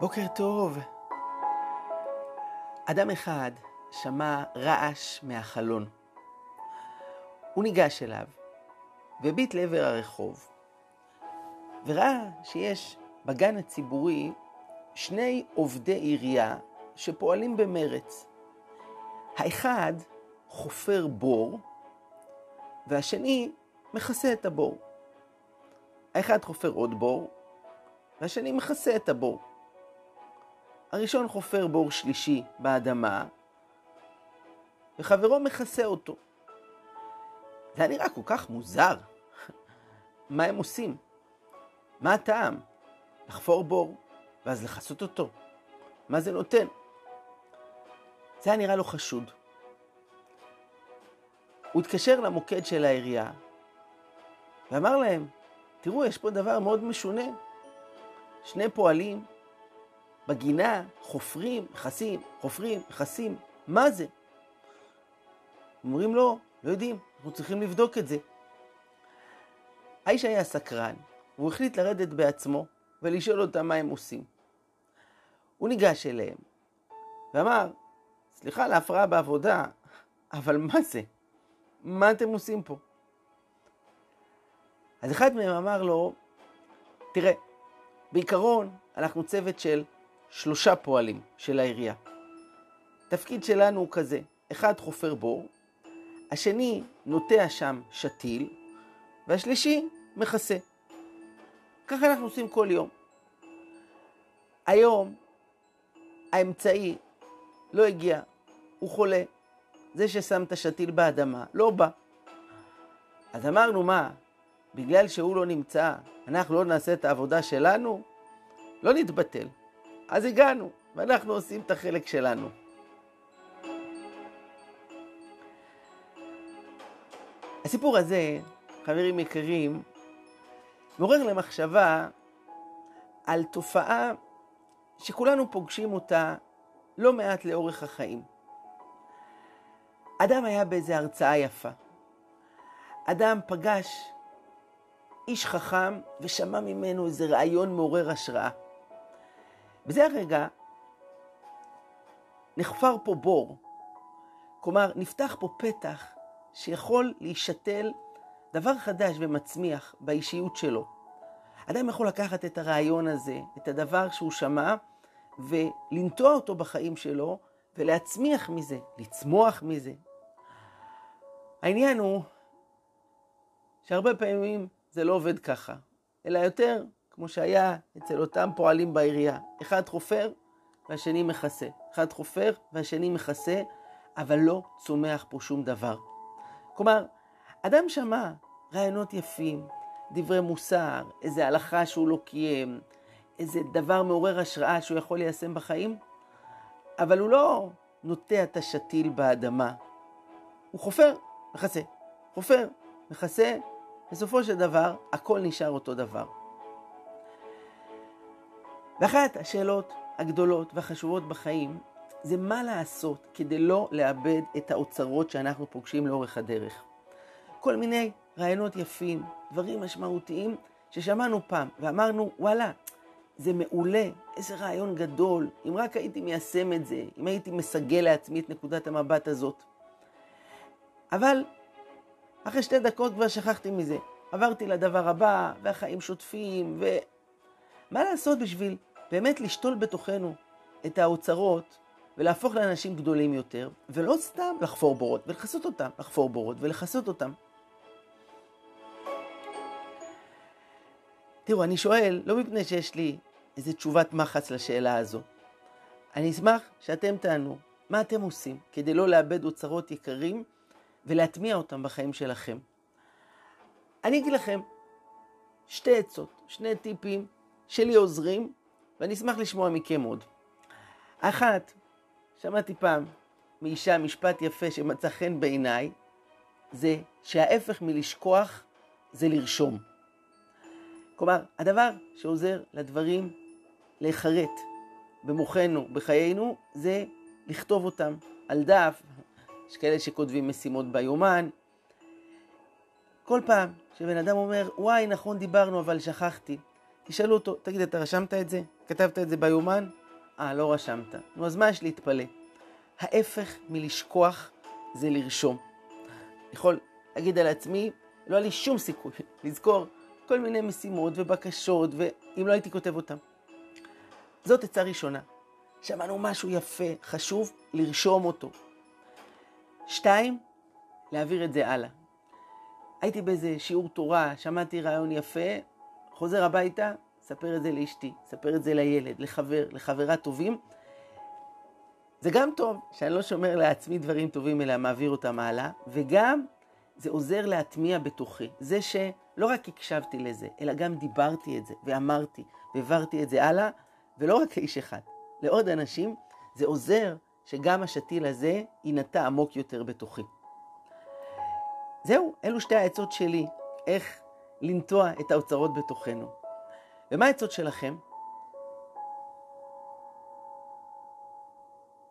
בוקר טוב. אדם אחד שמע רעש מהחלון. הוא ניגש אליו והביט לעבר הרחוב, וראה שיש בגן הציבורי שני עובדי עירייה שפועלים במרץ. האחד חופר בור, והשני מכסה את הבור. האחד חופר עוד בור, והשני מכסה את הבור. הראשון חופר בור שלישי באדמה, וחברו מכסה אותו. זה היה נראה כל כך מוזר. מה הם עושים? מה הטעם? לחפור בור, ואז לכסות אותו. מה זה נותן? זה היה נראה לו חשוד. הוא התקשר למוקד של העירייה, ואמר להם, תראו, יש פה דבר מאוד משונה. שני פועלים בגינה, חופרים, מכסים, חופרים, מכסים, מה זה? אומרים לו, לא יודעים, אנחנו צריכים לבדוק את זה. האיש היה סקרן, והוא החליט לרדת בעצמו ולשאול אותם מה הם עושים. הוא ניגש אליהם ואמר, סליחה על ההפרעה בעבודה, אבל מה זה? מה אתם עושים פה? אז אחד מהם אמר לו, תראה, בעיקרון אנחנו צוות של שלושה פועלים של העירייה. התפקיד שלנו הוא כזה, אחד חופר בור, השני נוטע שם שתיל, והשלישי מכסה. ככה אנחנו עושים כל יום. היום האמצעי לא הגיע, הוא חולה. זה ששם את השתיל באדמה לא בא. אז אמרנו, מה, בגלל שהוא לא נמצא, אנחנו לא נעשה את העבודה שלנו? לא נתבטל. אז הגענו, ואנחנו עושים את החלק שלנו. הסיפור הזה, חברים יקרים, מעורר למחשבה על תופעה שכולנו פוגשים אותה לא מעט לאורך החיים. אדם היה באיזו הרצאה יפה. אדם פגש איש חכם ושמע ממנו איזה רעיון מעורר השראה. בזה הרגע נחפר פה בור. כלומר, נפתח פה פתח שיכול להישתל דבר חדש ומצמיח באישיות שלו. אדם יכול לקחת את הרעיון הזה, את הדבר שהוא שמע, ולנטוע אותו בחיים שלו, ולהצמיח מזה, לצמוח מזה. העניין הוא שהרבה פעמים זה לא עובד ככה, אלא יותר כמו שהיה אצל אותם פועלים בעירייה. אחד חופר והשני מכסה. אחד חופר והשני מכסה, אבל לא צומח פה שום דבר. כלומר, אדם שמע רעיונות יפים, דברי מוסר, איזה הלכה שהוא לא קיים, איזה דבר מעורר השראה שהוא יכול ליישם בחיים, אבל הוא לא נוטע את השתיל באדמה. הוא חופר, מכסה. חופר, מכסה, בסופו של דבר הכל נשאר אותו דבר. ואחת השאלות הגדולות והחשובות בחיים זה מה לעשות כדי לא לאבד את האוצרות שאנחנו פוגשים לאורך הדרך. כל מיני רעיונות יפים, דברים משמעותיים ששמענו פעם ואמרנו, וואלה, זה מעולה, איזה רעיון גדול, אם רק הייתי מיישם את זה, אם הייתי מסגל לעצמי את נקודת המבט הזאת. אבל אחרי שתי דקות כבר שכחתי מזה. עברתי לדבר הבא, והחיים שוטפים, ומה לעשות בשביל באמת לשתול בתוכנו את האוצרות ולהפוך לאנשים גדולים יותר, ולא סתם לחפור בורות ולכסות אותם, לחפור בורות ולכסות אותם. תראו, אני שואל, לא מפני שיש לי איזה תשובת מחץ לשאלה הזו. אני אשמח שאתם תענו מה אתם עושים כדי לא לאבד אוצרות יקרים ולהטמיע אותם בחיים שלכם. אני אגיד לכם שתי עצות, שני טיפים שלי עוזרים, ואני אשמח לשמוע מכם עוד. אחת, שמעתי פעם מאישה משפט יפה שמצא חן בעיניי, זה שההפך מלשכוח זה לרשום. כלומר, הדבר שעוזר לדברים להיחרט במוחנו, בחיינו, זה לכתוב אותם על דף. יש כאלה שכותבים משימות ביומן. כל פעם שבן אדם אומר, וואי, נכון דיברנו, אבל שכחתי, תשאלו אותו, תגיד, אתה רשמת את זה? כתבת את זה ביומן? אה, לא רשמת. נו, אז מה יש להתפלא? ההפך מלשכוח זה לרשום. יכול להגיד על עצמי, לא היה לי שום סיכוי לזכור כל מיני משימות ובקשות, ואם לא הייתי כותב אותם. זאת עצה ראשונה. שמענו משהו יפה, חשוב, לרשום אותו. שתיים, להעביר את זה הלאה. הייתי באיזה שיעור תורה, שמעתי רעיון יפה, חוזר הביתה, ספר את זה לאשתי, ספר את זה לילד, לחבר, לחברה טובים. זה גם טוב שאני לא שומר לעצמי דברים טובים, אלא מעביר אותם הלאה, וגם זה עוזר להטמיע בתוכי. זה שלא רק הקשבתי לזה, אלא גם דיברתי את זה, ואמרתי, והעברתי את זה הלאה, ולא רק לאיש אחד, לעוד אנשים, זה עוזר שגם השתיל הזה יינטע עמוק יותר בתוכי. זהו, אלו שתי העצות שלי, איך לנטוע את האוצרות בתוכנו. ומה העצות שלכם?